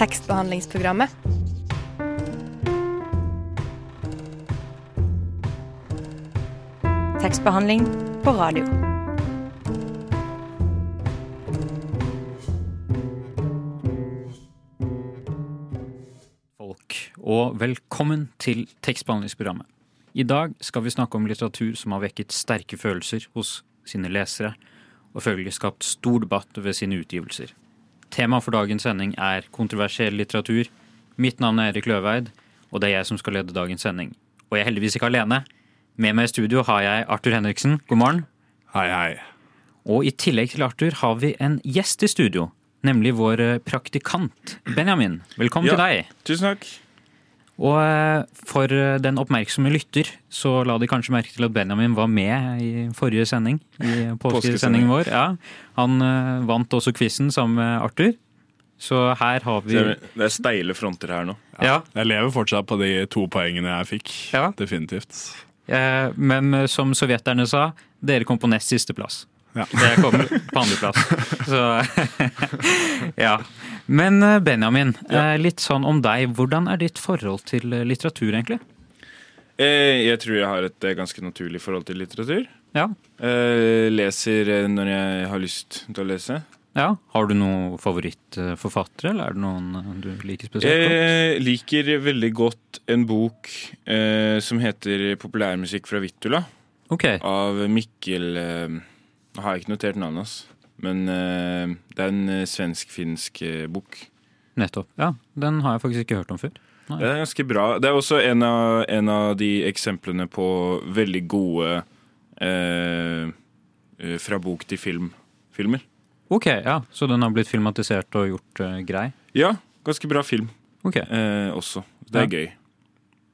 tekstbehandlingsprogrammet. Tekstbehandling på radio. folk, og velkommen til tekstbehandlingsprogrammet. I dag skal vi snakke om litteratur som har vekket sterke følelser hos sine lesere, og følgelig skapt stor debatt ved sine utgivelser. Temaet for dagens sending er kontroversiell litteratur. Mitt navn er Erik Løveid, og det er jeg som skal lede dagens sending. Og jeg er heldigvis ikke alene. Med meg i studio har jeg Arthur Henriksen. God morgen. Hei, hei. Og i tillegg til Arthur har vi en gjest i studio, nemlig vår eh, praktikant Benjamin. Velkommen Ja. til deg. Tusen takk. Og eh, for eh, den oppmerksomme lytter, så la de kanskje merke til at Benjamin var med i forrige sending. I påskesendingen vår. Ja. Han eh, vant også quizen sammen med Arthur. Så her har vi Det er, steile fronter her nå. Ja, Jeg lever fortsatt på de to poengene jeg fikk. Ja. Definitivt. eh, Men som sovjeterne sa, dere kom på nest siste plass. Ja. Jeg kom på andreplass. Så ja. Men eh, Benjamin, ja. litt sånn om deg. Hvordan er ditt forhold til eh, litteratur, egentlig? Eh, jeg tror jeg har et eh, ganske naturlig forhold til litteratur. Ja. Eh, leser eh, når jeg har lyst til å lese. ja. Har du noen favorittforfattere, eller er det noen eh, du liker spesielt godt? Jeg liker veldig godt en bok eh, som heter 'Populærmusikk fra Vittula' Okay. av Mikkel eh, har jeg ikke notert navnet hans, men eh, det er en eh, svensk-finsk eh, bok. nettopp. Ja, Den har jeg faktisk ikke hørt om før. Det er ganske bra. Det er også en av, en av de eksemplene på veldig gode eh, eh, fra bok til film-filmer. Ok, ja, Så den har blitt filmatisert og gjort eh, grei? Ja, ganske bra film okay. også. Det er Ja. gøy.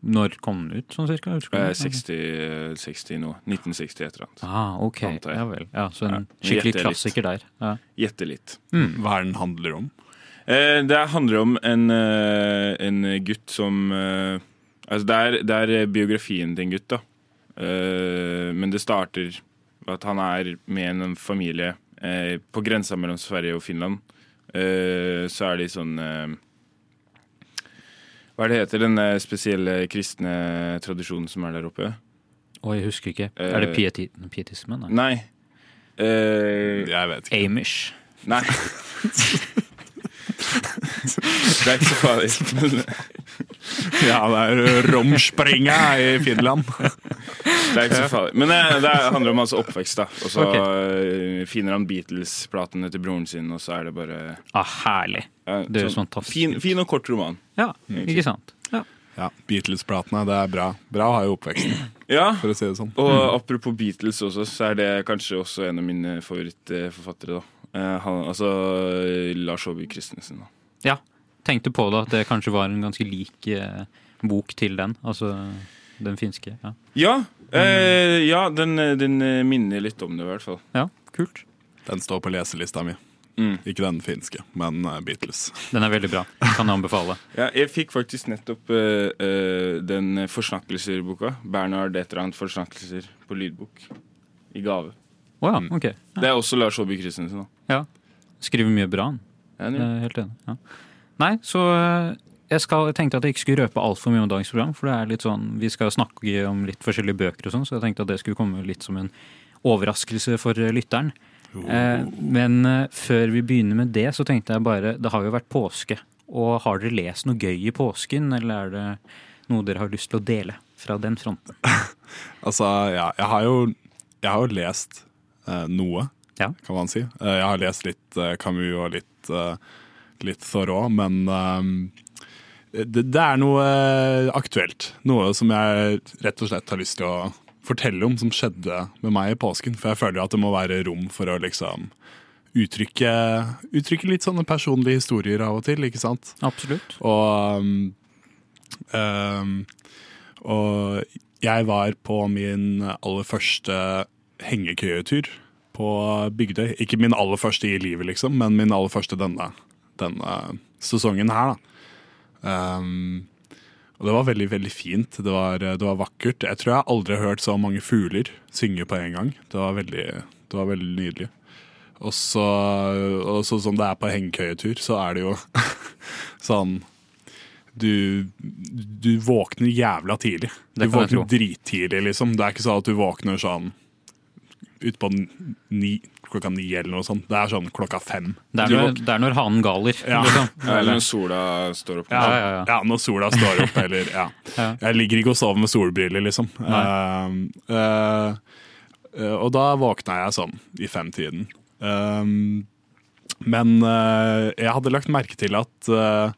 Når kom den ut, sånn cirka? Husker Eh, du? 60, 60 nå. 1960 et eller annet. Ah, ok. antar jeg. Ja vel. Ja, så en Ja, skikkelig klassiker litt. der. Ja. Gjette litt. Hva er den handler om? Eh, det handler om en, eh, en gutt som eh, Altså, det er, det er biografien til en gutt, da. Eh, men det starter med at han er med en familie eh, på grensa mellom Sverige og Finland. Eh, så er de sånn eh, Hva er det heter den eh, spesielle kristne tradisjonen som er der oppe? Å, jeg husker ikke. Uh, er det pieti pietisme? Nei. Nei. Eh, Jeg vet ikke. Amish. nei. det er ikke så farlig. Ja, det er romspringa i Finland. Det er ikke så farlig. Men eh, det handler om hans oppvekst, da. Og så eh, finner han Beatles-platene til broren sin, og så er det bare Ah, herlig. ja, Det høres fantastisk fin, fin og kort roman. Ja, ikke sant? Ja. Ja, Beatles-platene, det er bra. Bra å ha i oppveksten, Ja, for å si det sånn. og apropos Beatles også, så er det kanskje også en av mine favorittforfattere, da. Eh, han, altså eh, Lars Saabye Christensen. Da. ja. Tenkte på det at det kanskje var en ganske lik eh, bok til den. Altså den finske. Ja, Ja, eh, ja den, den eh, minner litt om det, i hvert fall. ja kult. Den står på leselista mi. Mm. Ikke den finske, men eh, Beatles. Den er veldig bra. Kan jeg anbefale. Ja, jeg fikk faktisk nettopp uh, eh, den Forsnakkelser-boka. Bernhard et eller annet Forsnakkelser på lydbok. I gave. Oh, ja, ok. Det er også Lars Aabye Christensen. da. Ja. Skriver mye bra, han. Ja, helt enig. Ja. Nei, så eh, jeg, skal, jeg tenkte at jeg ikke skulle røpe altfor mye om dagens program. For det er litt sånn, vi skal snakke om litt forskjellige bøker og sånn, så jeg tenkte at det skulle komme litt som en overraskelse for eh, lytteren. Eh, men eh, før vi begynner med det, så tenkte jeg bare Det har jo vært påske. Og har dere lest noe gøy i påsken, eller er det noe dere har lyst til å dele fra den fronten? Altså, ja, jeg har jo, jeg har jo lest eh, noe, Ja. kan man si. Eh, jeg har lest litt eh, Camus og litt, eh, litt Thoreau, men det, det er noe eh, aktuelt. Noe som jeg rett og slett har lyst til å fortelle om som skjedde med meg i påsken. For jeg føler at det må være rom for å liksom uttrykke, uttrykke litt sånne personlige historier av og til, ikke sant? Absolutt. Og, um, um, og jeg var på min aller første hengekøyetur på Bygdøy. Ikke min aller første i livet, liksom, men min aller første denne, denne sesongen her. da. Um, og det var veldig, veldig fint. Det var, det var vakkert. Jeg tror jeg aldri har hørt så mange fugler synge på en gang. Det var veldig, det var veldig nydelig. Og så sånn som det er på hengekøyetur, så er det jo Sånn du, du våkner jævla tidlig. Du våkner drittidlig, liksom. Det er ikke sånn at du våkner sånn utpå ni, klokka ni eller noe sånt. Det er sånn klokka fem. Det er, når, det er når hanen galer. Ja. Liksom. Eller når sola står opp. Ja, ja, ja. Ja, når sola står opp, eller ja. Ja. Jeg ligger ikke og sover med solbriller, liksom. Uh, uh, og da våkna jeg sånn i femtiden. Um, men uh, jeg hadde lagt merke til at uh,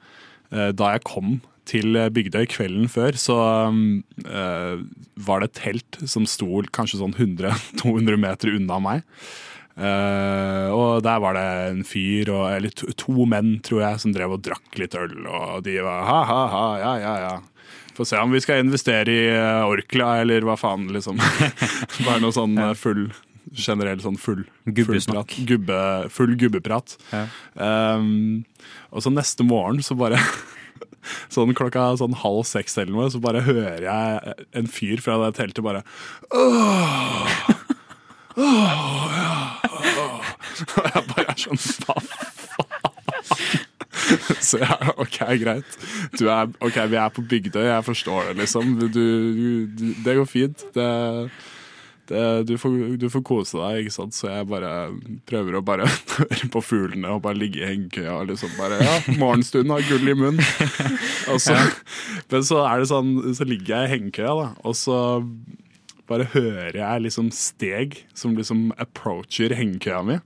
uh, da jeg kom til Bygdøy kvelden før, så uh, var det et telt som sto kanskje sånn 100-200 meter unna meg. Eh, og der var det en fyr, og, eller to, to menn, tror jeg, som drev og drakk litt øl. Og de var ha-ha-ha, ja, ja, ja. Få se om vi skal investere i uh, Orkla, eller hva faen, liksom. Bare noe sånn eh, full Generell sånn full gubbeprat. Gubbe, full gubbeprat. Ja. Um, og så neste morgen så bare Sånn klokka sånn halv seks eller noe, så bare hører jeg en fyr fra det teltet bare Åh, ja. Og jeg bare er sånn Hva faen? Så jeg, OK, greit. Du er, ok, Vi er på Bygdøy, jeg forstår det, liksom. Du, du, det går fint. Det, det, du, får, du får kose deg, ikke sant. Så jeg bare prøver å bare høre på fuglene og bare ligge i hengekøya og liksom bare Ja, morgenstunden har gull i munnen. Så, men så er det sånn, så ligger jeg i hengekøya, da, og så bare hører jeg liksom steg som liksom approacher hengekøya mi.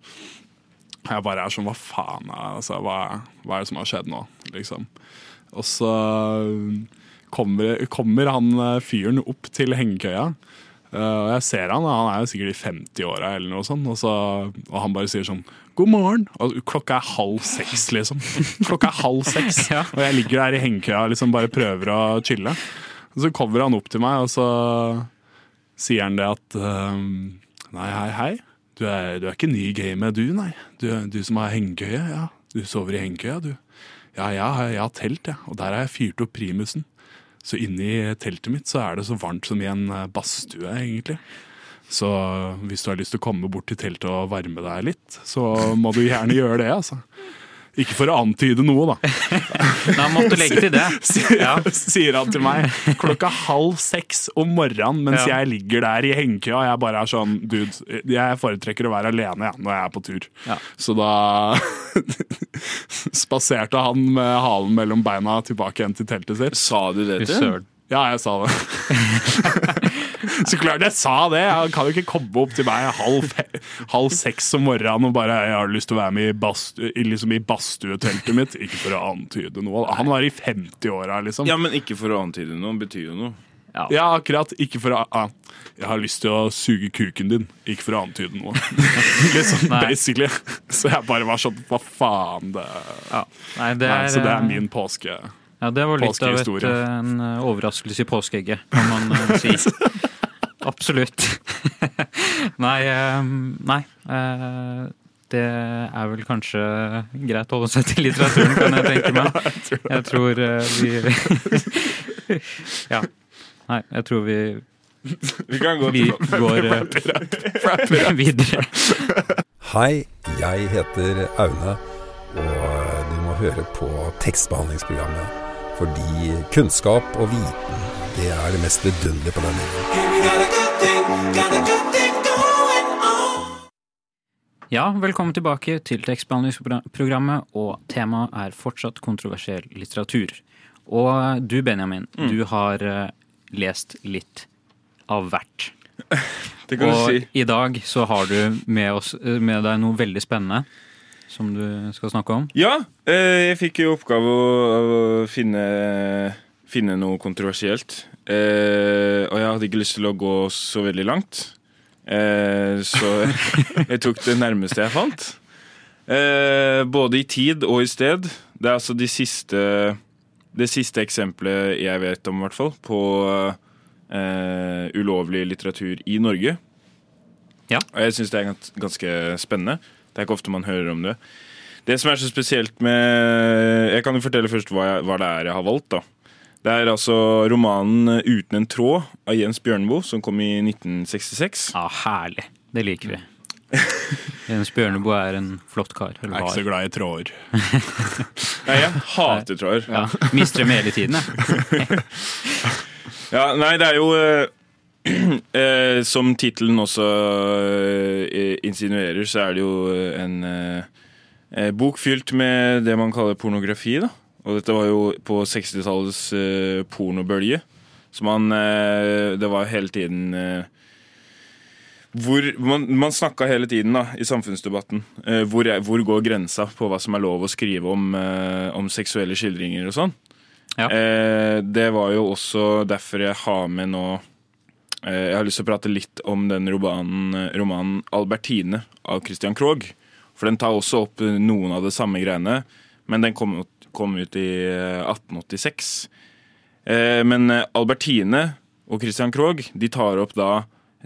Jeg bare er sånn, hva faen, altså, hva, hva er det som har skjedd nå, liksom. Og så kommer, kommer han eh, fyren opp til hengekøya, eh, og jeg ser han, han er jo sikkert i 50-åra eller noe sånt, og, så, og han bare sier sånn, god morgen, og klokka er halv seks, liksom. Klokka er halv seks, Ja. og jeg ligger der i hengekøya og liksom bare prøver å chille. Og så kommer han opp til meg, og så sier han det at ehm, Nei, hei, hei. Du er, du er ikke ny i gamet, du, nei. Du, du som har hengekøye, ja. Du sover i hengekøya, du. Ja, ja, jeg har telt, jeg. Og der har jeg fyrt opp primusen. Så inni teltet mitt så er det så varmt som i en eh, badstue, egentlig. Så hvis du har lyst til å komme bort til teltet og varme deg litt, så må du gjerne gjøre det, altså. Ikke for å antyde noe, da. Nei, måtte legge til det. Ja. sier han til meg klokka halv seks om morgenen mens Ja. jeg ligger der i hengekøya. og Jeg bare er sånn Dude, jeg foretrekker å være alene ja, når jeg er på tur. Ja. Så da spaserte han med halen mellom beina tilbake igjen til teltet sitt. Sa du det til? Ja, jeg sa det. Så klart jeg sa det. Han kan jo ikke komme opp til meg halv, fe- halv seks om morgenen og bare 'Jeg har lyst til å være med i, bastu, liksom i badstueteltet mitt'. Ikke for å antyde noe. Han var i 50-åra, liksom. Ja, men ikke for å antyde noe. Betyr jo noe. Ja. Ja, akkurat. Ikke for å ah, Jeg har lyst til å suge kuken din, ikke for å antyde noe. liksom, basically. Så jeg bare var sånn Hva faen? Det, Ja. Nei, det Nei, er, så det er eh, min påske. Ja, det var litt av et, eh, en overraskelse i påskeegget, kan man eh, si. Absolutt. nei, eh, nei. eh, det er vel kanskje greit å holde seg til litteraturen, kan jeg tenke meg. Jeg tror eh, vi Ja. Nei, jeg tror vi, Vi kan gå vi går eh, videre. Hei, jeg heter Aune, og du må høre på tekstbehandlingsprogrammet. Fordi kunnskap og viten, det er det mest vidunderlige på denne jorden. Ja, velkommen tilbake til tekstbehandlingsprogrammet, og temaet er fortsatt kontroversiell litteratur. Og du, Benjamin, du har eh, lest litt av hvert. Det kan du si. Og i dag så har du med, oss, eh, med deg noe veldig spennende som du skal snakke om. Ja, eh, jeg fikk jo oppgave å, å finne, finne noe kontroversielt. Eh, og jeg hadde ikke lyst til å gå så veldig langt. Eh, så jeg tok det nærmeste jeg fant. Eh, både i tid og i sted. Det er altså de siste, det siste eksempelet jeg vet om, i hvert fall, på eh, ulovlig litteratur i Norge. Ja. Og jeg syns det er ganske spennende. Det er ikke ofte man hører om det. Det som er så spesielt med Jeg kan jo fortelle først hva, jeg, hva det er jeg har valgt. da. Det er altså romanen 'Uten en tråd' av Jens Bjørneboe, som kom i 1966. Ja, herlig. Det liker vi. Jens Bjørneboe er en flott kar. Jeg er ikke så glad i tråder. Nei, jeg hater tråder. Ja, mister dem hele tiden, jeg. Ja, nei, det er jo eh, eh, Som tittelen også eh, insinuerer, så er det jo en eh, bok fylt med det man kaller pornografi. da Og dette var jo på 60-tallets eh, pornobølge. Så man eh, Det var hele tiden eh, hvor, Man, man snakka hele tiden da i samfunnsdebatten. Eh, hvor, hvor går grensa på hva som er lov å skrive om, eh, om seksuelle skildringer og sånn? Ja. Eh, det var jo også derfor jeg har med nå Jeg har lyst til å prate litt om den romanen, romanen 'Albertine' av Christian Krogh. For den tar også opp noen av de samme greiene, men den kom, kom ut i eh, 1886. Eh, men eh, Albertine og Christian Krogh de tar opp da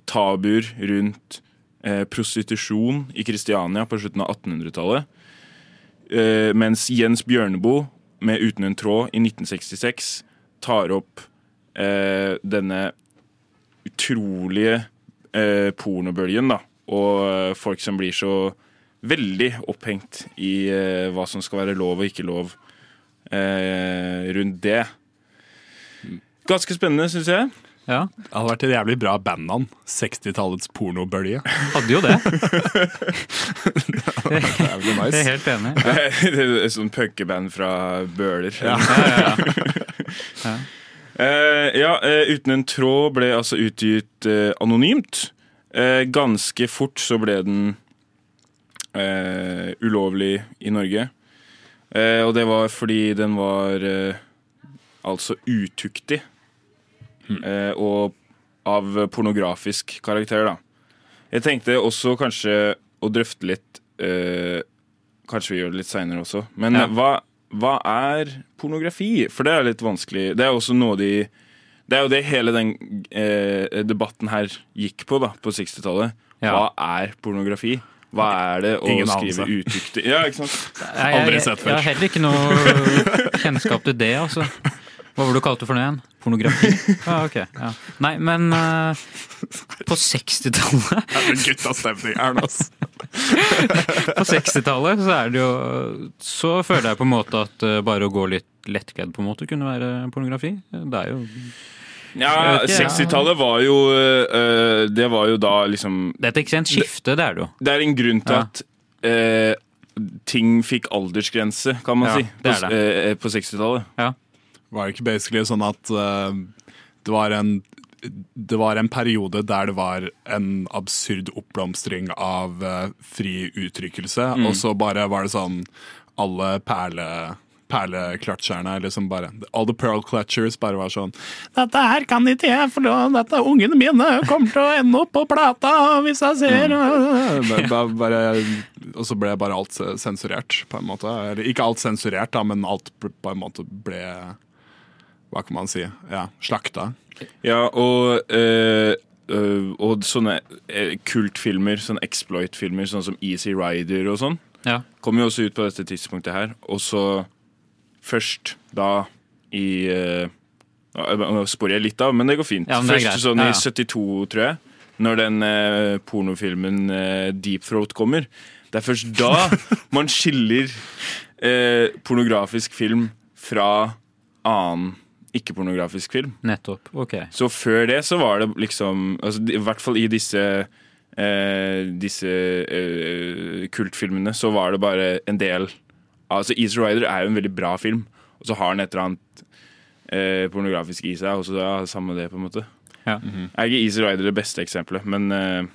tabuer rundt eh, prostitusjon i Kristiania på slutten av 1800-tallet. Eh, mens Jens Bjørneboe med 'Uten en tråd' i 1966 tar opp eh, denne utrolige eh, pornobølgen, da. Og eh, folk som blir så veldig opphengt i eh, hva som skal være lov og ikke lov eh, rundt det. Ganske spennende, syns jeg. Ja, Det hadde vært et jævlig bra bandnavn. 60-tallets pornobølge. hadde jo det. det Jævlig Jeg er nice. helt enig. det er sånn punkeband fra Bøler. Ja. Eh, ja, uh, Uten en tråd ble altså utgitt uh, anonymt. Eh, ganske fort så ble den eh, ulovlig i Norge. Eh, og det var fordi den var eh, altså utuktig. Eh, og av pornografisk karakter, da. Jeg tenkte også kanskje å drøfte litt eh, Kanskje vi gjør det litt seinere også. Men Ja. hva, hva er pornografi? For det er litt vanskelig. Det er også noe de Det er jo det hele den eh, debatten her gikk på da, på 60-tallet. Ja. Hva er pornografi? Hva er det å Ingen skrive utuktig Ja, ikke sant? Jeg, Aldri jeg, sett før. jeg har heller ikke noe kjennskap til det, altså. Hva var det du kalte det for noe igjen? Pornografi? Ja, ok. Ja. Nei, men uh, på 60-tallet Guttastemning her ass. På 60-tallet så er det jo Så føler jeg på en måte at eh, bare å gå litt lettkledd på en måte kunne være pornografi. Det er jo Ja, Jeg vet ikke, ja. 60-tallet var jo øh, Det var jo da liksom Det er et ekstremt skifte, det er det jo. Det er en grunn til Ja. at eh, ting fikk aldersgrense, kan man Ja, si, det på, er eh, på 60-tallet. Var det ikke basically sånn at det var en det var en periode der det var en absurd oppblomstring av fri uttrykkelse, Mm. og så bare var det sånn alle perle perleklatsjerne liksom bare All the pearl clutchers bare var sånn Dette her kan ikke jeg, for dette dette ungene mine kommer til å ende opp på plata hvis jeg ser Mm. Da bare, Og så ble bare alt sensurert, på en måte. Eller ikke alt sensurert, da, men alt på en måte ble Hva kan man si? Ja, slakta. Ja, og, øh øh, og sånne eh, kultfilmer, sånne exploit-filmer, sånn som Easy Rider og sånn, Ja. kom jo også ut på dette tidspunktet her. Og så først da i eh, Nå sporer jeg litt av, men det går fint. Ja, det først sånn i 72, tror jeg, når den eh, pornofilmen eh, Deep Throat kommer. Det er først da man skiller eh, pornografisk film fra annen ikke-pornografisk film. Nettopp. Ok. Så før det så var det liksom altså, I hvert fall i disse eh, Disse eh, kultfilmene så var det bare en del Altså Easy Rider er jo en veldig bra film, og så har den et eller annet eh, pornografisk i seg. Og så ja, samme det, på en måte. Ja. Jeg er ikke Easy Rider det beste eksempelet, men eh,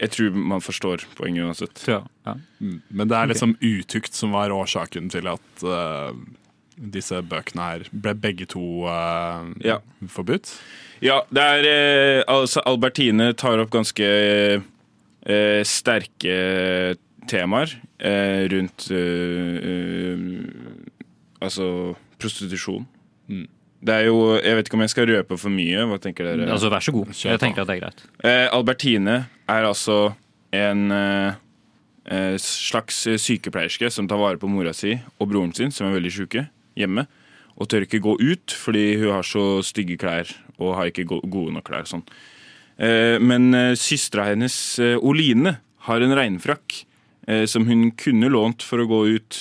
jeg tror man forstår poenget uansett. Ja. Ja. Men det er liksom utukt som var årsaken til at uh, disse bøkene her ble begge to uh, Ja. forbudt. Ja, det er eh, altså Albertine tar opp ganske eh, sterke temaer eh, rundt eh, eh, Altså prostitusjon. Mm. Det er jo Jeg vet ikke om jeg skal røpe for mye. Hva tenker dere? Altså, vær så god. Jeg tenker at det er greit. Eh, Albertine er altså en slags sykepleierske som tar vare på mora si og broren sin, som er veldig syke, hjemme. Og tør ikke gå ut fordi hun har så stygge klær og har ikke gode nok klær. Sånn. Eh, men eh, søstera hennes, eh, Oline, har en regnfrakk eh, som hun kunne lånt for å gå ut.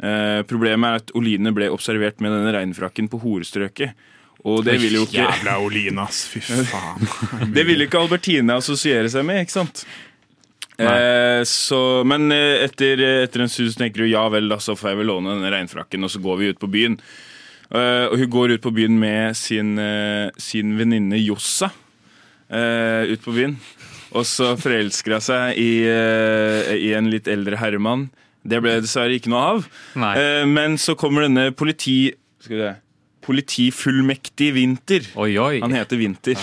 Eh, problemet er at Oline ble observert med denne regnfrakken på horestrøket. Og det vil jo ikke, Jævla Oline, ass. Fy faen. det vil ikke Albertine assosiere seg med, ikke sant? Eh, så, men eh, etter, etter en stund tenker hun ja vel, da, så får jeg vel låne denne regnfrakken, og så går vi ut på byen. Eh, og hun går ut på byen med sin, eh, sin venninne Jossa. eh, ut på byen. Og så forelsker hun seg i, eh, i en litt eldre herremann. Det ble dessverre ikke noe av. Nei. Eh, men så kommer denne politi... Skal vi se Politifullmektig Vinter. Oi, oi. Han heter Vinter.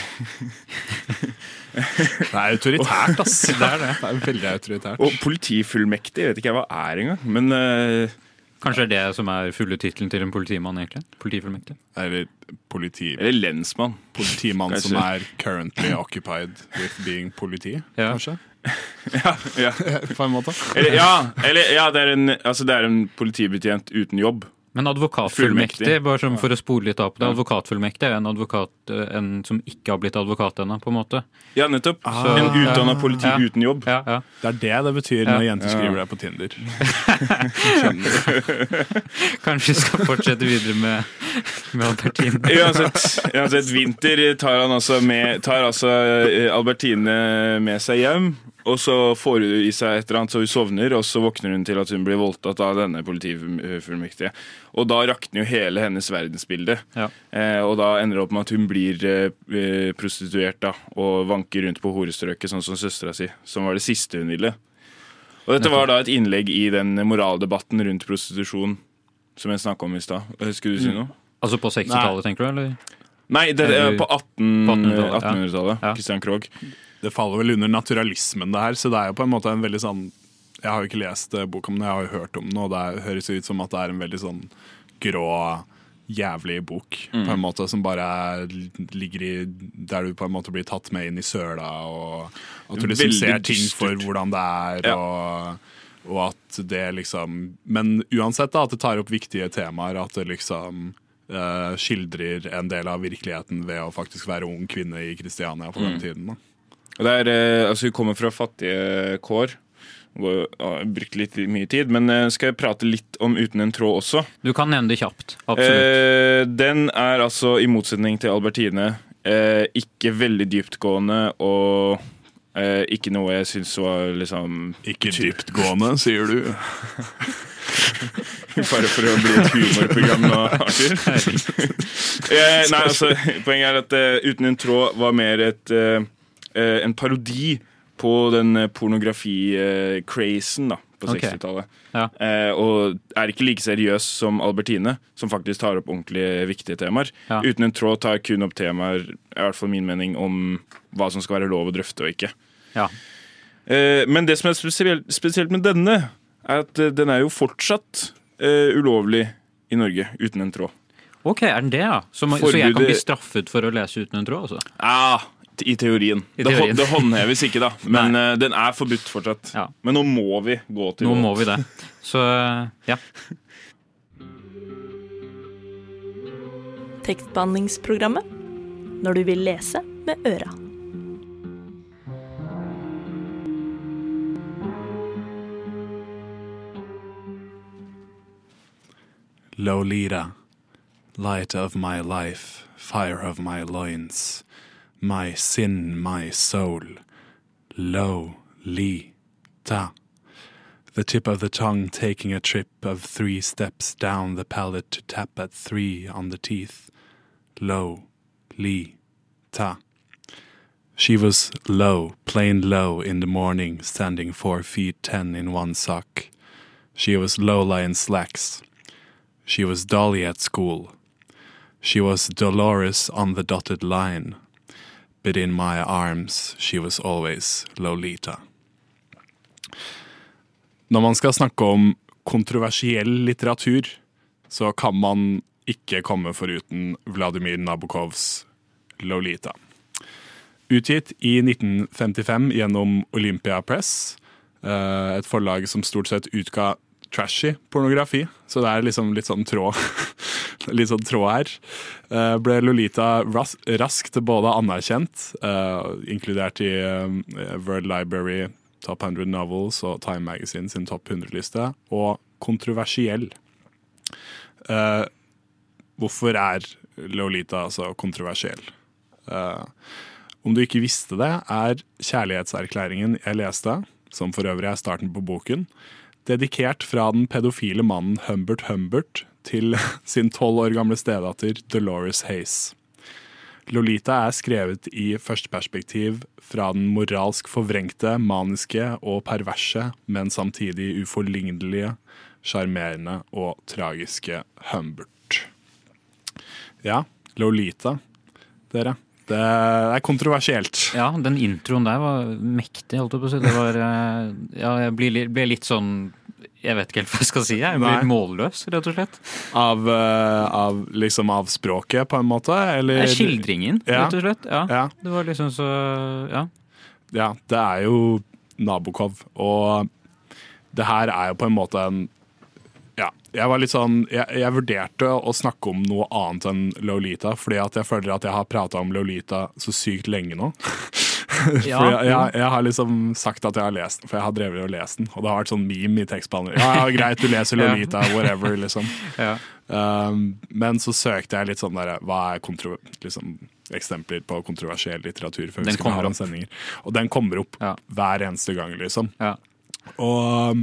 Det er autoritært, ass. Det er det. Det er veldig autoritært. Og politifullmektig vet ikke jeg hva er engang. Men eh, Kanskje det er det som er fulle tittelen til en politimann, egentlig? Politifullmektig. Eller politi, Eller lensmann. politimann Kanskje. som er currently occupied with being politi, Ja. kanskje? Ja, ja. På en måte. Eller, ja, eller, ja det, er en, altså, det er en politibetjent uten jobb. Men advokatfullmektig, bare som for å spole litt av på det, advokatfullmektig er en advokat eh, en som ikke har blitt advokat ennå, på en måte. Ja, nettopp. Så, en utdanna politi Ja. uten jobb. Ja, ja. Det er det det betyr når jenter Ja. skriver deg på Tinder. Kanskje vi skal fortsette videre med, med Albertine. Uansett, uansett, Vinter tar han altså med Tar altså eh, Albertine med seg hjem. Og så får hun i seg et eller annet så hun sovner, og så våkner hun til at hun blir voldtatt av denne politifullmektige. Og da rakner jo hele hennes verdensbilde. Ja. Eh, og da ender det opp med at hun blir eh, eh, prostituert da, og vanker rundt på horestrøket, sånn som søstera si, som var det siste hun ville. Og dette var da et innlegg i den moraldebatten rundt prostitusjon som jeg snakka om i stad. Eh, Skulle du si noe? Altså på 60-tallet, tenker du? eller? Nei, det er på 1800-tallet, ja. 1800-tallet. Ja. Christian Krogh. Det faller vel under naturalismen, det her, så det er jo på en måte en veldig sånn Jeg har jo ikke lest eh, boka, men jeg har jo hørt om den, og det er- høres ut som at det er en veldig sånn grå, jævlig bok, på Mm. en måte, som bare er, ligger i Der du på en måte blir tatt med inn i søla, og at du liksom ser ting for hvordan det er, Ja. og, og at det liksom Men uansett, da, at det tar opp viktige temaer, at det liksom uh, skildrer en del av virkeligheten ved å faktisk være ung kvinne i Kristiania på Mm. den tiden. da. Og det er, eh, altså, hun kommer fra fattige kår. brukt litt mye tid, men eh, skal jeg prate litt om Uten en tråd også? Du kan nevne det kjapt. Absolutt. Eh, den er altså, i motsetning til Albertine, eh, ikke veldig dyptgående og eh, ikke noe jeg syns var liksom Ikke dyptgående, sier du. Bare for å bli et humorprogram nå, Arthur. eh, nei, altså, poenget er at Uten en tråd var mer et, en parodi på den eh, pornografi-crazen da, på okay. 60-tallet. Ja. Eh, og er ikke like seriøs som Albertine, som faktisk tar opp ordentlig viktige temaer. Ja. Uten en tråd tar kun opp temaer, i hvert fall min mening, om hva som skal være lov å drøfte og ikke. Ja. Eh, men det som er spesielt, med denne, er at eh, den er jo fortsatt eh, ulovlig i Norge uten en tråd. Ok, er den det, ja? Så, Forbudet... så jeg kan bli straffet for å lese uten en tråd? altså? Ah, I teorien. I Det, teorien. det håndheves ikke, da. Men uh, den er forbudt fortsatt. Ja. Men nå må vi gå til Nå det. må vi det. Så ja. Tekstbehandlingsprogrammet. Når du vil lese med øra. Lolita, light of my life, fire of my loins, my sin, my soul. Lo-li-ta. The tip of the tongue taking a trip of three steps down the palate to tap at three on the teeth. Lo-li-ta. She was low, plain low in the morning, standing four feet ten in one sock. She was Lola in slacks. She was Dolly at school. She was Dolores on the dotted line. But in my arms she was always Lolita. Når man skal snakke om kontroversiell litteratur, så kan man ikke komme foruten Vladimir Nabokovs Lolita. Utgitt i 1955 gjennom Olympia Press, eh, et forlag som stort sett utga trashy pornografi, så det er liksom litt sånn tråd, litt sånn tråd her. Eh, ble Lolita ras raskt både anerkjent, eh, inkludert i eh, World Library Top 100 Novels og Time Magazine sin topp 100-liste. Og kontroversiell. Hvorfor er Lolita altså kontroversiell? Om du ikke visste det, er kjærlighetserklæringen jeg leste, som for øvrig er starten på boken, dedikert fra den pedofile mannen Humbert Humbert til sin tolv år gamle stedatter Dolores Hace. Lolita er skrevet i førsteperspektiv fra den moralsk forvrengte, maniske og perverse, men samtidig uforlignelige, sjarmerende og tragiske Humbert. Ja, Lolita, dere. Det er kontroversielt. Ja, den introen der var mektig, holdt jeg på å si. Det var eh, Ja, jeg ble litt sånn Jeg vet ikke helt hva jeg skal si. Jeg blir Nei. målløs, rett og slett. Av, uh, av, liksom av språket, på en måte? Eller Skildringen, Ja. rett og slett. Ja. Ja. Det var liksom så Ja. Ja, det er jo Nabokov, og det her er jo på en måte en Ja, jeg var litt sånn Jeg, jeg vurderte å snakke om noe annet enn Lolita, fordi at jeg føler at jeg har prata om Lolita så sykt lenge nå. Ja, for jeg, jeg, jeg har liksom sagt at jeg har lest den, for jeg har drevet og lest den. Og det har vært sånn meme i tekstbehandler. Ja, ja, greit, du leser. Lolita, whatever, liksom. Ja. Um, men så søkte jeg litt sånn der, hva er kontro liksom, eksempler på kontroversiell litteratur For Den kommer opp. sendinger. Og den kommer opp Ja. hver eneste gang, liksom. Ja. Og um,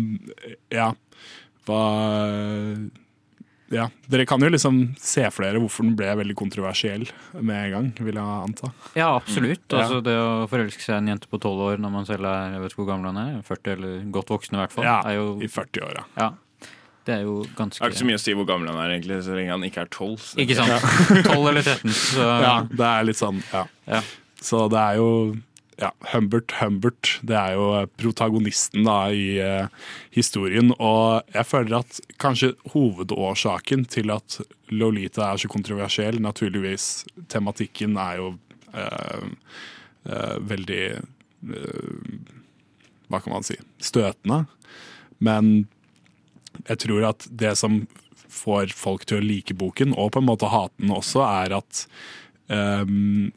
ja, hva Ja, dere kan jo liksom se for dere hvorfor den ble veldig kontroversiell med en gang, vil jeg anta. Ja, absolutt. Mm. Altså, det å forelske seg i en jente på tolv år når man selv er jeg vet ikke hvor gammel han er, 40 eller godt voksen i hvert fall, Ja, er jo, I 40-åra. ja, det er jo ganske Det er ikke så mye å si hvor gammel han er, egentlig, så lenge han ikke er tolv. så- Ikke sant? 12 eller 13. Så Ja, det er litt sånn, ja. Ja. Så det er jo ja, Humbert Humbert, det er jo protagonisten da i eh, historien. Og jeg føler at kanskje hovedårsaken til at Lolita er så kontroversiell, naturligvis tematikken er jo eh, eh, veldig eh, Hva kan man si støtende. Men jeg tror at det som får folk til å like boken, og på en måte hate den også, er at um,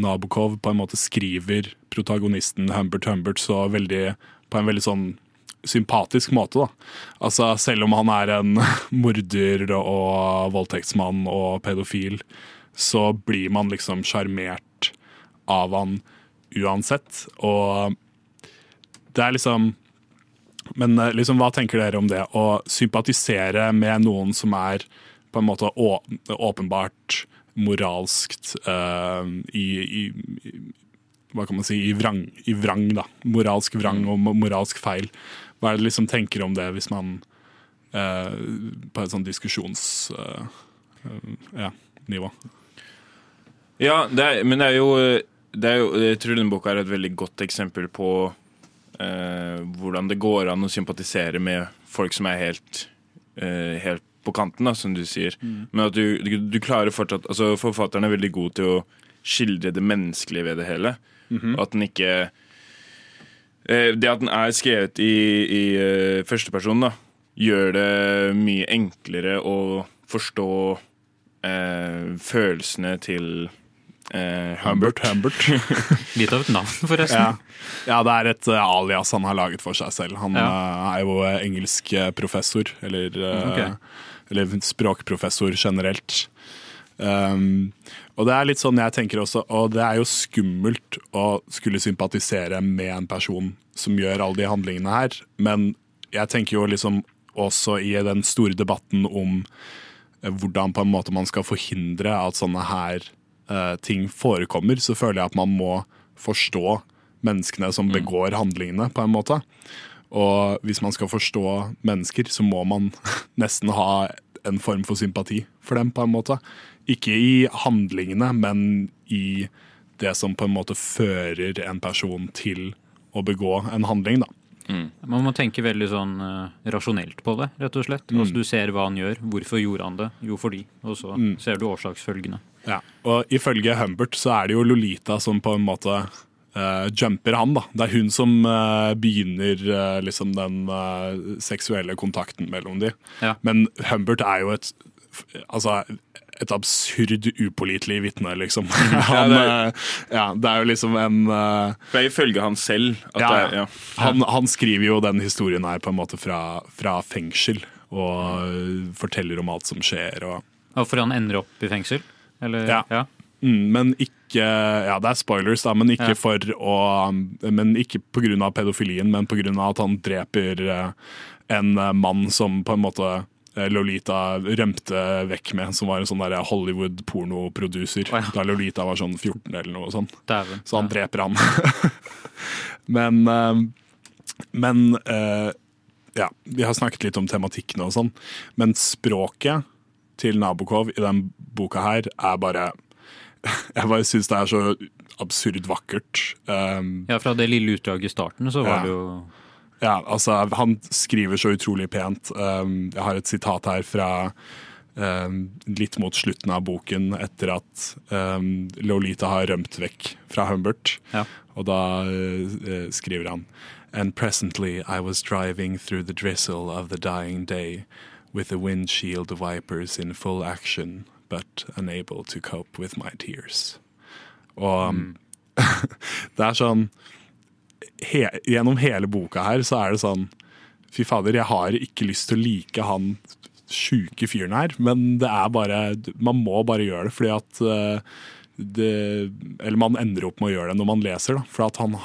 Nabokov på en måte skriver protagonisten Humbert Humbert så veldig, på en veldig sånn sympatisk måte. da. Altså Selv om han er en morder og voldtektsmann og pedofil, så blir man liksom sjarmert av han uansett. Og det er liksom Men eh, liksom, hva tenker dere om det? Å sympatisere med noen som er på en måte åpenbart moralskt uh, i, i, Hva kan man si? I vrang, I vrang, da. Moralsk vrang og moralsk feil. Hva er det liksom tenker om det, hvis man uh, På et sånn diskusjons... Uh, eh, ja. Ja, det er, men det er, jo, det er jo Jeg tror denne boka er et veldig godt eksempel på hvordan det går an å sympatisere med folk som er helt, helt på kanten, da, som du sier. Men at du, du, du klarer fortsatt altså Forfatteren er veldig god til å skildre det menneskelige ved det hele. Og at den ikke eh, Det at den er skrevet i, i eh, førsteperson, da, gjør det mye enklere å forstå eh, følelsene til eh, Humbert. Humbert. Litt av et navn, forresten. Ja. ja, det er et eh, alias han har laget for seg selv. Han Ja. er jo engelsk professor, eller, eh, Ok. Eller språkprofessor generelt. Um, og det er litt sånn jeg tenker også, og det er jo skummelt å skulle sympatisere med en person som gjør alle de handlingene her, men jeg tenker jo liksom også i den store debatten om eh, hvordan på en måte man skal forhindre at sånne her uh, ting forekommer, så føler jeg at man må forstå menneskene som begår handlingene, på en måte. Og hvis man skal forstå mennesker, så må man nesten ha en form for sympati for dem, på en måte. Ikke i handlingene, men i det som på en måte fører en person til å begå en handling, da. Man må tenke veldig sånn uh, rasjonelt på det, rett og slett. Altså, du ser hva han gjør. Hvorfor gjorde han det? Jo, fordi. Og så ser du årsaksfølgene. Ja, og ifølge Humbert så er det jo Lolita som på en måte eh, jumper han, da. Det er hun som uh, begynner uh, liksom den seksuelle kontakten mellom de. Ja. Men Humbert er jo et Altså, et absurd upålitelig vitne, liksom. Han, det er, ja, det er jo liksom en det er ifølge han selv ja, det ja. Han, han skriver jo den historien her på en måte fra, fra fengsel, og forteller om alt som skjer. og Og for han ender opp i fengsel? Eller? Ja. Mm, men ikke Ja, det er spoilers, da, men ikke Ja. for å Men ikke pga. pedofilien, men pga. at han dreper eh, en eh, mann som på en måte eh, Lolita rømte vekk med, som var en sånn Hollywood-pornoproducer. Oh, ja. Da Lolita var sånn 14 eller noe sånt. Dæven. Så han dreper han. men men ja, vi har snakket litt om tematikkene og sånn, men språket til Nabokov i den boka her er bare Jeg bare syns det er så absurd vakkert. Um, Ja, fra det lille utdraget i starten så var Ja. det jo ja, altså, han skriver så utrolig pent. Um, jeg har et sitat her fra um, litt mot slutten av boken, etter at um, Lolita har rømt vekk fra Humbert. Ja. Og da uh, skriver han And presently I was driving through the drizzle of the dying day with the windshield wipers in full action, but unable to cope with my tears. Og mm. det er sånn he, Gjennom hele boka her så er det sånn Fy fader, jeg har ikke lyst til å like han sjuke fyren her, men det er bare Man må bare gjøre det, fordi at uh, det, Eller man ender opp med å gjøre det når man leser, da. For at han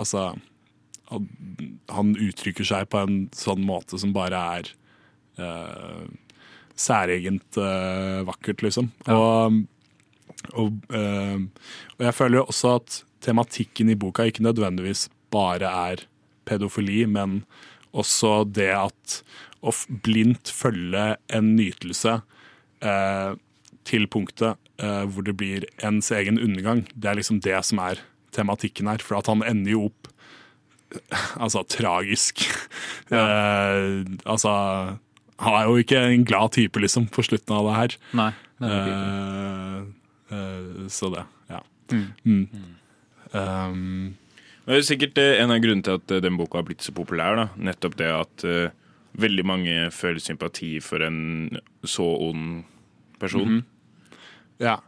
Altså han, han uttrykker seg på en sånn måte som bare er eh, særegent uh, vakkert, liksom. Og, og, uh, og jeg føler jo også at tematikken i boka ikke nødvendigvis bare er pedofili, men også det at å blindt følge en nytelse uh, til punktet hvor det blir ens egen undergang. Det er liksom det som er tematikken her. For at han ender jo opp altså tragisk. Eh, altså Han er jo ikke en glad type, liksom, på slutten av det her. Nei. Det. Eh, eh, så det, ja. Mm. Mm. Um, Det er sikkert eh, en av grunnene til at den boka har blitt så populær. da. Nettopp det at uh, veldig mange føler sympati for en så ond person. ja.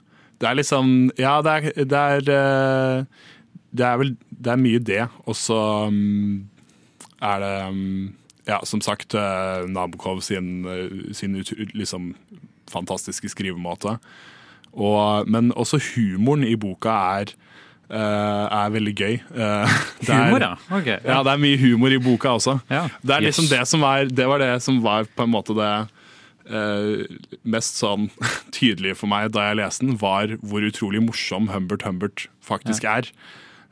Det er liksom Ja, det er, det er, eh, det er vel Det er mye det. Og så um, er det um, Ja, som sagt, eh, Nabokov sin, eh, sin liksom fantastiske skrivemåte. Og, men også humoren i boka er, uh, er veldig gøy. Uh, er- Humor, ja. Okay, Ja, det er mye humor i boka også. Ja. Det liksom Yes. det som var Det var det som var på en måte det uh, mest sånn tydelige for meg da jeg leste den, var hvor utrolig morsom Humbert Humbert faktisk er.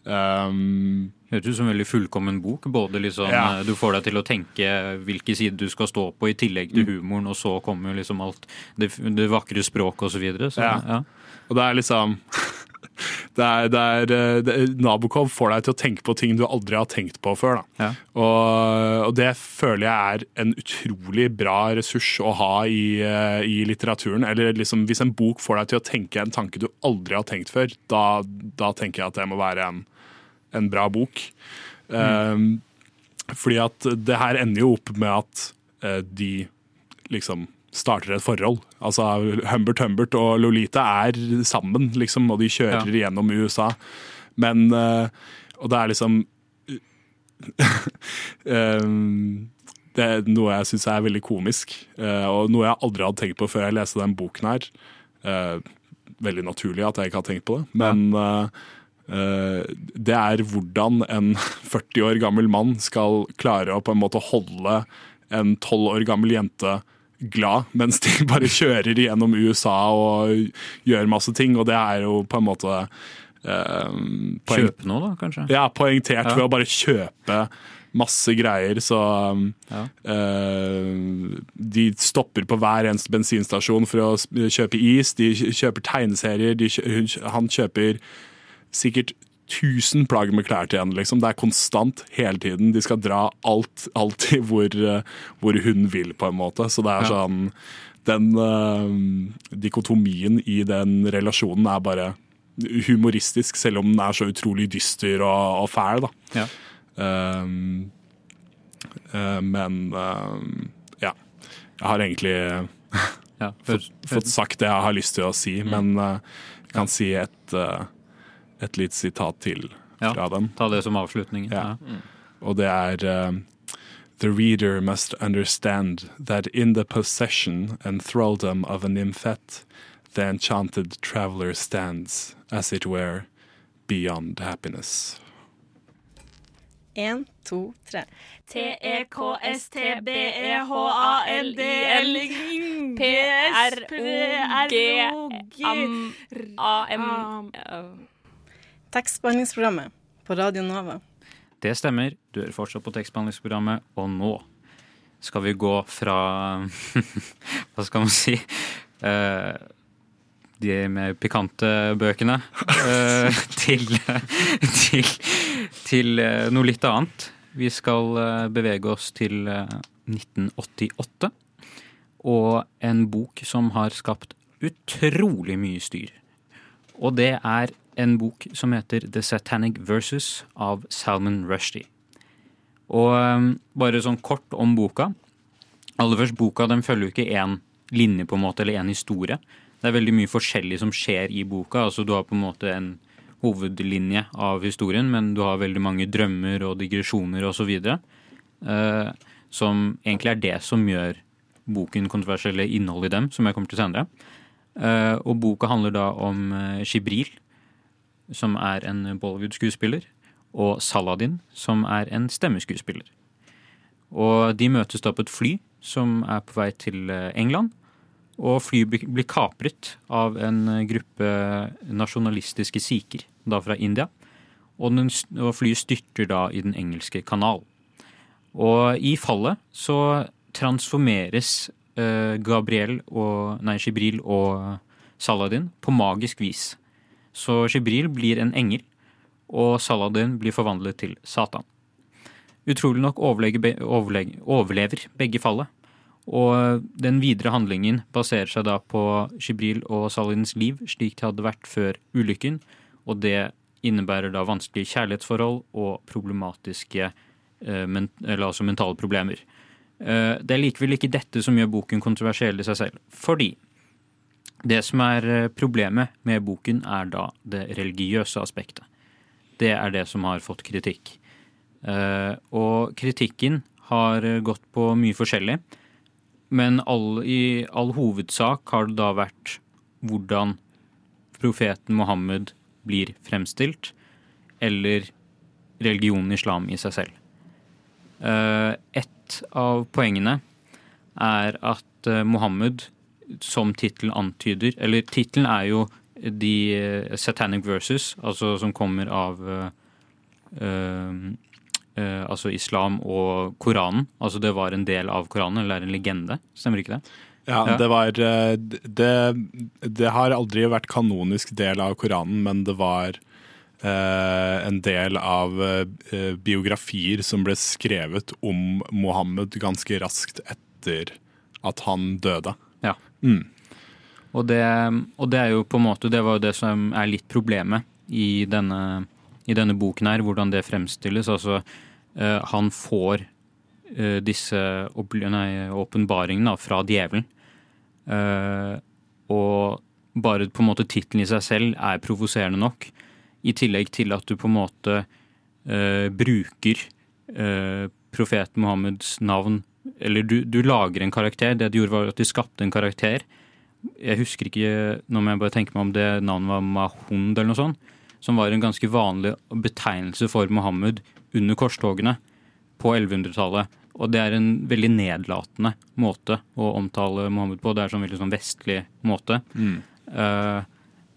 Um, Høres ut som en veldig fullkommen bok. Både liksom, Ja. eh, Du får deg til å tenke hvilken side du skal stå på, i tillegg til humoren, og så kommer liksom alt det, det vakre språket osv. Så, videre. så Ja. ja. og det er liksom det er, det er, eh, det, Nabokov får deg til å tenke på ting du aldri har tenkt på før. Ja. Og, og det føler jeg er en utrolig bra ressurs å ha i, eh, i litteraturen. Eller liksom, hvis en bok får deg til å tenke en tanke du aldri har tenkt før, da, da tenker jeg at det må være en, en bra bok. Um, fordi at det her ender jo opp med at eh, de liksom starter et forhold. Altså Humbert Humbert og Lolita er sammen, liksom, og de kjører gjennom USA. Men eh, Og det er liksom um, Det er noe jeg syns er veldig komisk, eh, og noe jeg aldri hadde tenkt på før jeg leste den boken her. Veldig naturlig at jeg ikke har tenkt på det, men eh, det er hvordan en 40 år gammel mann skal klare å på en måte holde en 12 år gammel jente glad, mens de bare kjører gjennom USA og gjør masse ting, og det er jo på en måte eh, Kjøpe noe, da, kanskje? ja, poengtert Ja. ved å bare kjøpe masse greier, så um, Ja. eh, De stopper på hver eneste bensinstasjon for å kjøpe is, de kjøper tegneserier, de kjø, hun han kjøper sikkert 1000 plagg med klær til henne. Liksom. Det er konstant hele tiden. De skal dra alt, alltid hvor, eh, hvor hun vil, på en måte. Så det er Ja. sånn Den uh, dikotomien i den relasjonen er bare humoristisk, selv om den er så utrolig dyster og, og fæl. da. Ja. Um, uh, men uh, ja. Jeg har egentlig Ja, fått, fått sagt det jeg har lyst til å si, Mm. men uh, jeg kan si et, et lite sitat til Ja. fra den. Ta det som avslutning. Ja. Ja. Og det er um, The reader must understand that in the possession and thraldom of a nymphette, the enchanted traveler stands, as it were, beyond happiness. En, to, tre. E T-E-K-S-T-B-E-H-A-L-D-L P-R-O-G-A-M Tekstbehandlingsprogrammet på Radio Nova. Det stemmer. Du hører fortsatt på tekstbehandlingsprogrammet, og nå skal vi gå fra Hva skal man si? Uh, de med pikante bøkene eh, til, til, til eh, noe litt annet. Vi skal bevege oss til eh, 1988 og en bok som har skapt utrolig mye styr. Og det er en bok som heter The Satanic Versus av Salman Rushdie. Og um, bare sånn kort om boka. Aller først, boka den følger jo ikke én linje på en måte, eller én historie. Det er veldig mye forskjellig som skjer i boka. altså Du har på en måte en hovedlinje av historien, men du har veldig mange drømmer og digresjoner osv. Uh, som egentlig er det som gjør boken kontroversiell, eller innholdet i dem, som jeg kommer til senere. Uh, og boka handler da om Shibril, som er en Bollywood-skuespiller, og Saladin, som er en stemmeskuespiller. Og de møtes da på et fly som er på vei til eh, England. Og flyet blir- kapret av en eh, gruppe nasjonalistiske sikher, da fra India. Og, den, og flyet styrter da i Den engelske kanal. Og i fallet så transformeres eh, Gabriel og Nei, Shibril og Saladin på magisk vis. Så Shibril blir en engel, og Saladin blir forvandlet til Satan. Utrolig nok overlever begge fallet. Og den videre handlingen baserer seg da på Shibril og Saladins liv slik det hadde vært før ulykken, og det innebærer da vanskelige kjærlighetsforhold og problematiske eh, eller altså mentale problemer. Eh, det er likevel ikke dette som gjør boken kontroversiell i seg selv, fordi det som er eh, problemet med boken, er da det religiøse aspektet. Det er det som har fått kritikk. Eh, og kritikken har eh, gått på mye forskjellig. Men all, i all hovedsak har det da vært hvordan profeten Mohammed blir fremstilt, eller religionen islam i seg selv. Et av poengene er at Mohammed, som tittelen antyder Eller tittelen er jo de eh, Satanic Verses, altså som kommer av eh, eh, altså islam og Koranen. Altså det var en del av Koranen, eller er en legende. Stemmer ikke det? Ja, Ja. det var det, det har aldri vært kanonisk del av Koranen, men det var eh, en del av eh, biografier som ble skrevet om Mohammed ganske raskt etter at han døde. Mm. Og det, og det er jo på en måte Det var jo det som er litt problemet i denne, i denne boken her, hvordan det fremstilles. Altså, uh, han får uh, disse åpenbaringene fra djevelen. Uh, og bare på en måte tittelen i seg selv er provoserende nok. I tillegg til at du på en måte bruker profeten Mohammeds navn Eller du, du lager en karakter. Det de gjorde, var at de skapte en karakter. Jeg husker ikke, nå må jeg bare tenke meg om det navnet var Mahund eller noe sånt. Som var en ganske vanlig betegnelse for Mohammed under korstogene på 1100-tallet. Og det er en veldig nedlatende måte å omtale Mohammed på. Det er sånn veldig sånn vestlig måte. Mm. Uh,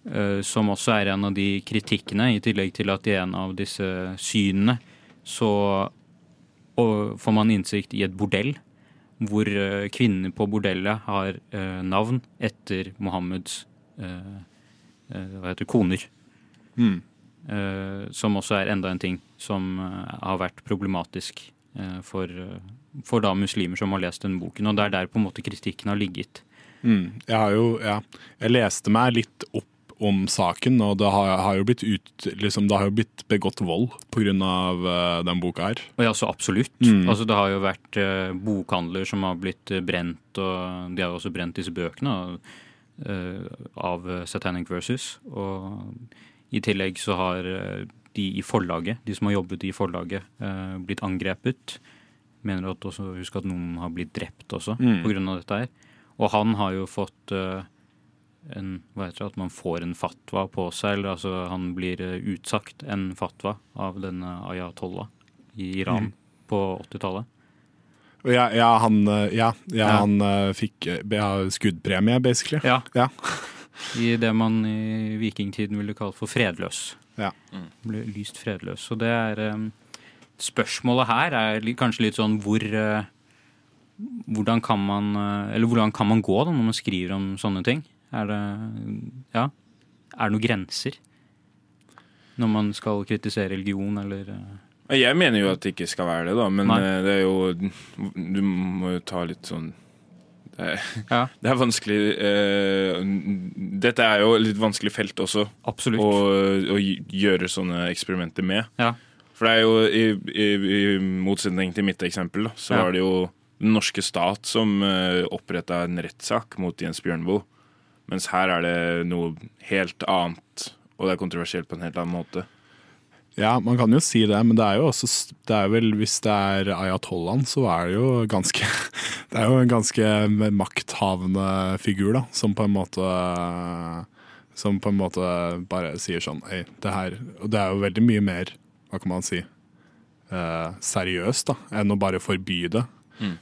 uh, som også er en av de kritikkene, i tillegg til at i en av disse synene så og får man innsikt i et bordell, hvor eh, kvinnene på bordellet har eh, navn etter Mohammeds eh, hva heter koner. Mm. Eh, som også er enda en ting som har vært problematisk for, for da muslimer som har lest denne boken. Og det er der på en måte kritikken har ligget. Mm. Jeg har jo, ja, jeg leste meg litt opp om saken, og det har, har jo blitt ut, liksom, det har jo blitt begått vold pga. Uh, den boka her. Og ja, så absolutt. Mm. Altså, det har jo vært uh, bokhandler som har blitt uh, brent, og de har jo også brent disse bøkene uh, av Satanic Versus. Og i tillegg så har de i forlaget, de som har jobbet i forlaget, blitt angrepet. Mener at også, husk at noen har blitt drept også Mm. av dette her. Og han har jo fått en, hva heter det, at man får en fatwa på seg, eller altså han blir eh, utsagt en fatwa av denne ayatollah i Iran på 80-tallet. Ja, ja, han, uh, ja, ja, Ja. han uh, fikk ja, skuddpremie, basically. Ja. Ja. I det man i vikingtiden ville kalt for fredløs. Ja. Ble lyst fredløs. Så det er eh, Spørsmålet her er kanskje litt sånn hvor eh, Hvordan kan man eh, Eller hvordan kan man gå da når man skriver om sånne ting? Er det Ja. Er det noen grenser? Når man skal kritisere religion, eller eh, Jeg mener jo at det ikke skal være det, da, men Nei. eh, det er jo Du må jo ta litt sånn Det er, Ja. det er vanskelig eh, Dette er jo litt vanskelig felt også Absolutt. å, å gjøre sånne eksperimenter med. Ja. For det er jo, i, i, i motsetning til mitt eksempel, da, så Ja. var det jo den norske stat som oppretta en rettssak mot Jens Bjørnboe. Mens her er det noe helt annet, og det er kontroversielt på en helt annen måte. Ja, man kan jo si det, men det er jo også det er vel, Hvis det er ayatollahen, så er det jo ganske Det er jo en ganske makthavende figur, da, som på en måte Som på en måte bare sier sånn Hei, det her Og det er jo veldig mye mer, hva kan man si, eh, seriøst da, enn å bare forby det.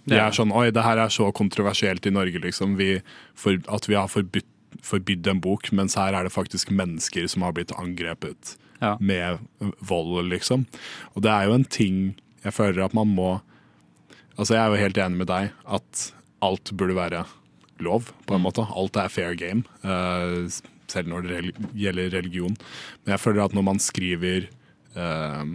Det er sånn Oi, det her er så kontroversielt i Norge, liksom. Vi, for, at vi har forbudt forbydd en bok, mens her er det faktisk mennesker som har blitt angrepet Ja. med vold, liksom. Og det er jo en ting jeg føler at man må Altså, jeg er jo helt enig med deg at alt burde være lov, på en måte. Alt er fair game, uh, selv når det gjelder religion. Men jeg føler at når man skriver uh,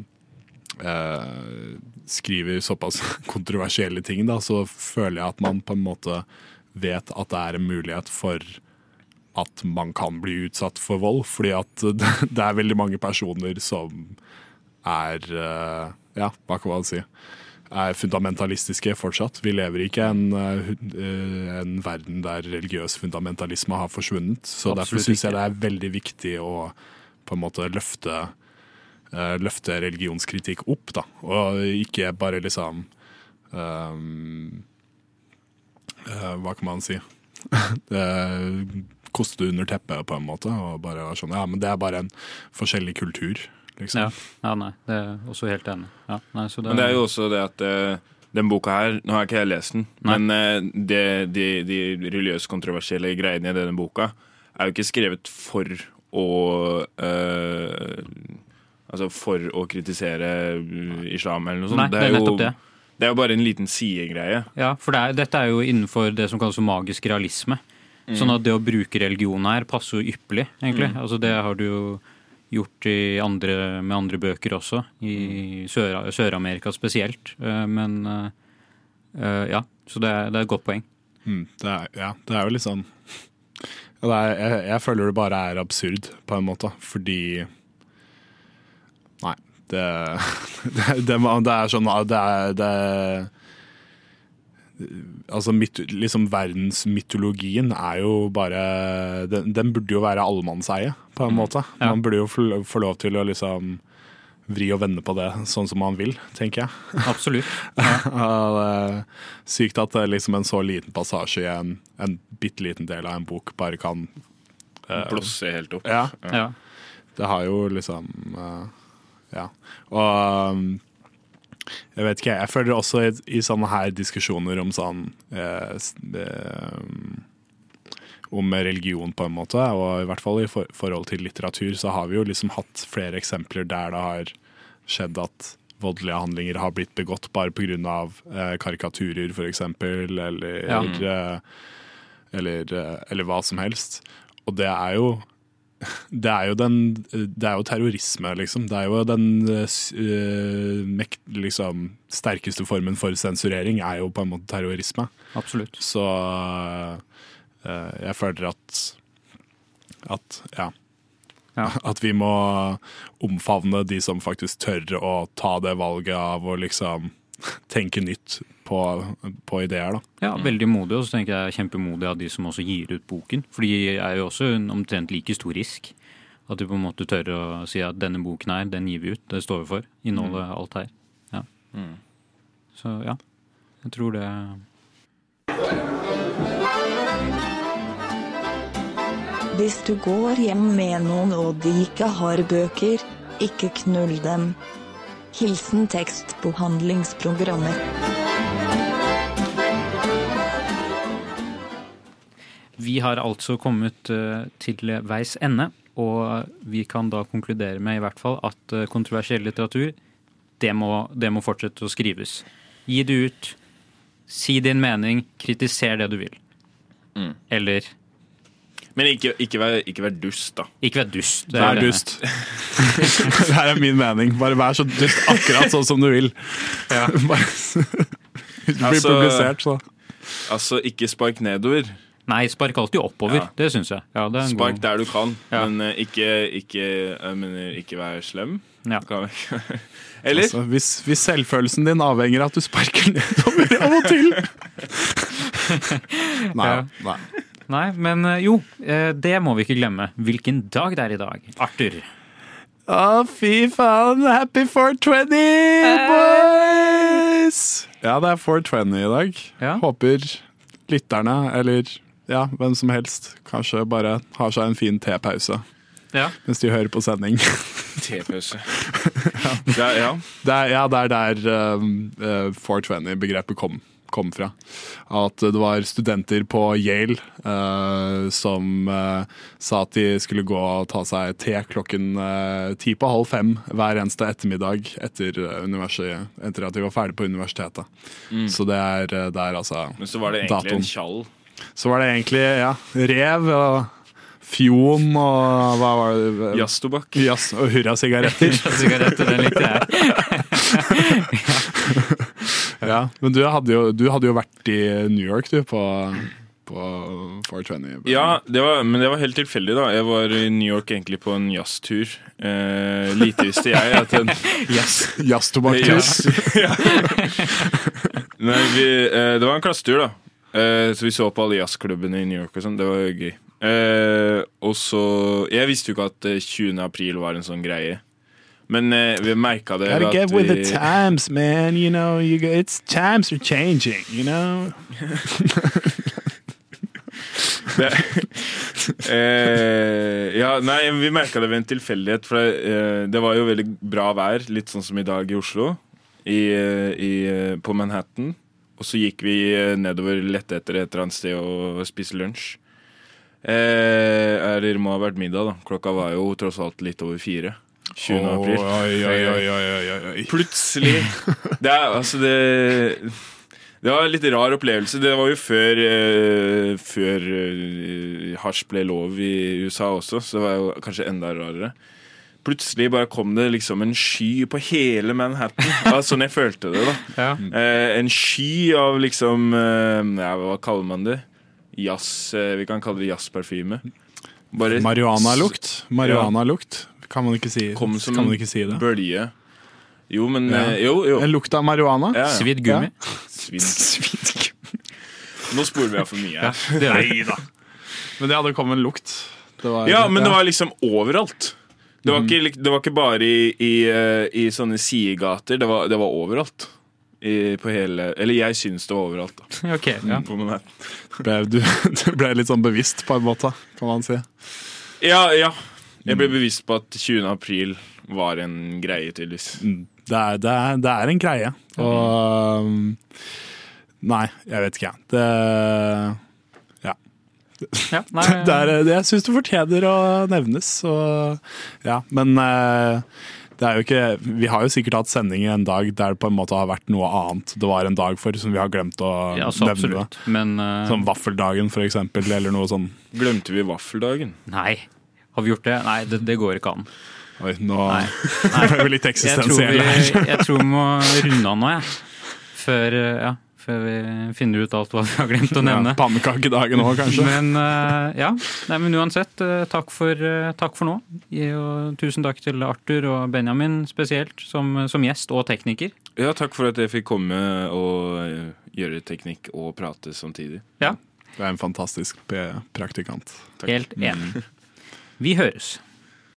uh, skriver såpass kontroversielle ting, da, så føler jeg at man på en måte vet at det er en mulighet for at man kan bli utsatt for vold. Fordi at det er veldig mange personer som er eh, Ja, hva kan man si? Er fundamentalistiske fortsatt. Vi lever ikke i en, eh, eh, en verden der religiøs fundamentalisme har forsvunnet. Så derfor Absolutt syns jeg det er veldig viktig å på en måte løfte løfte religionskritikk opp, da. Og ikke bare liksom eh, Hva kan man si? Koste det under teppet, på en måte. Og bare sånn Ja, men det er bare en forskjellig kultur, liksom. Ja. ja, nei, det er også helt enig. Ja, nei, så det, Men det er jo også det at eh, den boka her Nå har ikke jeg lest den, Nei. men eh, det, de, de religiøst kontroversielle greiene i denne boka er jo ikke skrevet for å eh, Altså for å kritisere islam eller noe sånt. Nei, det er jo, nettopp det. det er jo bare en liten sidegreie. Ja, for det er, dette er jo innenfor det som kalles magisk realisme. Sånn at det å bruke religion her passer jo ypperlig, egentlig. Altså Det har du jo gjort i andre, med andre bøker også, i Sør- Sør-Amerika spesielt. Eh, Men eh, eh, ja, så det er, det er et godt poeng. Mm, det, er, ja, det er jo litt sånn det er, jeg, jeg føler det bare er absurd, på en måte, fordi Nei. Det, det, det, det er sånn Det det er Altså, mit, liksom Verdensmytologien er jo bare den, den burde jo være allemannseie, på en måte. Mm. Ja. Man burde jo få, lov til å liksom vri og vende på det sånn som man vil, tenker jeg. Absolutt. Ja, sykt at er liksom en så liten passasje i en, en bitte liten del av en bok bare kan uh, Blosse helt opp. Ja, Ja. det har jo liksom uh, Ja. Og um, jeg vet ikke, jeg føler også i, i sånne her diskusjoner om sånn eh, eh, Om religion, på en måte, og i hvert fall i for, forhold til litteratur, så har vi jo liksom hatt flere eksempler der det har skjedd at voldelige handlinger har blitt begått bare pga. Eh, karikaturer, f.eks., eller, Ja. eller, eller, eh, eller hva som helst. Og det er jo det er jo den Det er jo terrorisme, liksom. Det er jo den øh, mekt, liksom, sterkeste formen for sensurering er jo på en måte terrorisme. Absolutt. Så øh, jeg føler at at ja. Ja. At vi må omfavne de som faktisk tør å ta det valget av å liksom tenke nytt på, på ideer, da. Ja, veldig modig, og så tenker jeg kjempemodig av de som også gir ut boken. For de er jo også en omtrent like stor risk. At de på en måte tør å si at denne boken her, den gir vi ut. Det står vi for. Innholdet, alt her. Ja. Så ja, jeg tror det Hvis du går hjem med noen og de ikke har bøker, ikke knull dem. Hilsen tekstbehandlingsprogrammet. Vi har altså kommet eh, til veis ende, og vi kan da konkludere med i hvert fall at eh, kontroversiell litteratur, det må, det må fortsette å skrives. Gi det ut, si din mening, kritiser det du vil. Mm. Eller Men ikke, ikke, vær, ikke vær dust, da. ikke vær dust. det Vær det. dust. det her er min mening. Bare vær så dust akkurat sånn som du vil. Bare, Hvis du blir Altså- publisert, så Altså, ikke spark nedover. Nei, spark alltid oppover. Ja. Det syns jeg. Ja, det er en Spark god... der du kan, Ja. men eh, ikke, ikke, jeg mener, ikke vær slem. Ja. Eller? altså, hvis, hvis selvfølelsen din avhenger av at du sparker nedover av og til Nei. Ja. nei. Nei, men eh, jo, eh, det må vi ikke glemme. Hvilken dag det er i dag. Arthur. Å, fy faen. Happy 420, boys! Ja, det er 420 i dag. Ja. Håper lytterne, eller ja, hvem som helst, kanskje bare har seg en fin tepause Ja. mens de hører på sending. Tepause. ja. ja. Det er, ja, det er der um, uh, 420-begrepet kom, kom fra. At det var studenter på Yale uh, som uh, sa at de skulle gå og ta seg te klokken uh, ti på halv fem hver eneste ettermiddag etter, uh, etter at de var ferdig på universitetet. Så det er, uh, altså, er altså Men så var det egentlig Datoen. en tjall. Så var det egentlig ja, rev og fjon og hva var det? Jazztobakk. Jazz og hurrasigaretter. Sigaretter, den likte jeg. Ja, men du hadde, jo, du hadde jo vært i New York, du, på, på 420. Ja, det var, men det var helt tilfeldig, da. Jeg var i New York egentlig på en jazztur. Eh, lite visste jeg at en Jazztobakk-tur. Jazz. ja. Nei, vi, eh, det var en klassetur, da. Eh, så vi så på alle jazzklubbene i New York og sånn. Det var jo gøy. Uh, og så Jeg visste jo ikke at eh, 20. april var en sånn greie. Men uh, vi merka det Gotta get at with the times, man. You know, you, go- it's times are changing, you know. eh, Ja, nei, vi merka det ved en tilfeldighet. For det, eh, det var jo veldig bra vær, litt sånn som i dag i Oslo. I, eh, i, eh, på Manhattan. Og så gikk vi eh, nedover lette etter et eller annet sted og spise lunsj. Eh, eller det må ha vært middag, da. Klokka var jo tross alt litt over fire. 20. april. Oi, oi, oi, oi, oi, oi. Plutselig Det er altså det Det var en litt rar opplevelse. Det var jo før eh, Før eh, hasj ble lov i USA også, så det var jo kanskje enda rarere. Plutselig bare kom det liksom en sky på hele Manhattan. Sånn jeg følte det. da Ja. Eh, En sky av liksom eh, ja, Hva kaller man det? Jazz eh, Vi kan kalle det jazzparfyme. Marihuana-lukt. Marihuana-lukt. Kan man ikke si, Kom som kan man ikke si det? bølge. Jo, men Ja. eh, Jo, jo. En lukt av marihuana? Ja, ja. Svidd gummi. Svidd. Nå sporer vi av for mye Ja, her. Nei da. Men det hadde kommet en lukt. Det var, Ja, men det var liksom overalt. Det var ikke, det var ikke bare i, i, eh, i sånne sidegater. Det var, det var overalt. I, på hele Eller jeg syns det var overalt. da Ok, ja. på ble, du, du ble litt sånn bevisst, på en måte, kan man si. Ja, ja. Jeg ble bevisst på at 20. april var en greie, tydeligvis. Det er, det er, det er en greie. Og um, Nei, jeg vet ikke, jeg. Det ja nei, det er, det, jeg syns det fortjener å nevnes. Og, ja, men eh, det er jo ikke Vi har jo sikkert hatt sendinger en dag der det på en måte har vært noe annet det var en dag for, som vi har glemt å ja, så nevne. absolutt. Men uh, Som vaffeldagen, for eksempel, eller noe sånn. Glemte vi vaffeldagen? Nei. Har vi gjort det? Nei, det, det går ikke an. Oi, nå Nei. ble vi litt Jeg tror eksistensielle her. jeg tror vi må runde av nå, jeg. Før, eh, ja, før vi finner ut alt hva vi har glemt å nevne. Ja, Pannekakedagen òg, kanskje. Men uh, ja, Nei, men uansett, uh, takk for, uh, takk for nå. Og tusen takk til Arthur og Benjamin spesielt, som, som gjest og tekniker. Ja, takk for at jeg fikk komme og gjøre teknikk og prate samtidig. Ja, Du er en fantastisk praktikant. Takk. helt enig. Vi høres.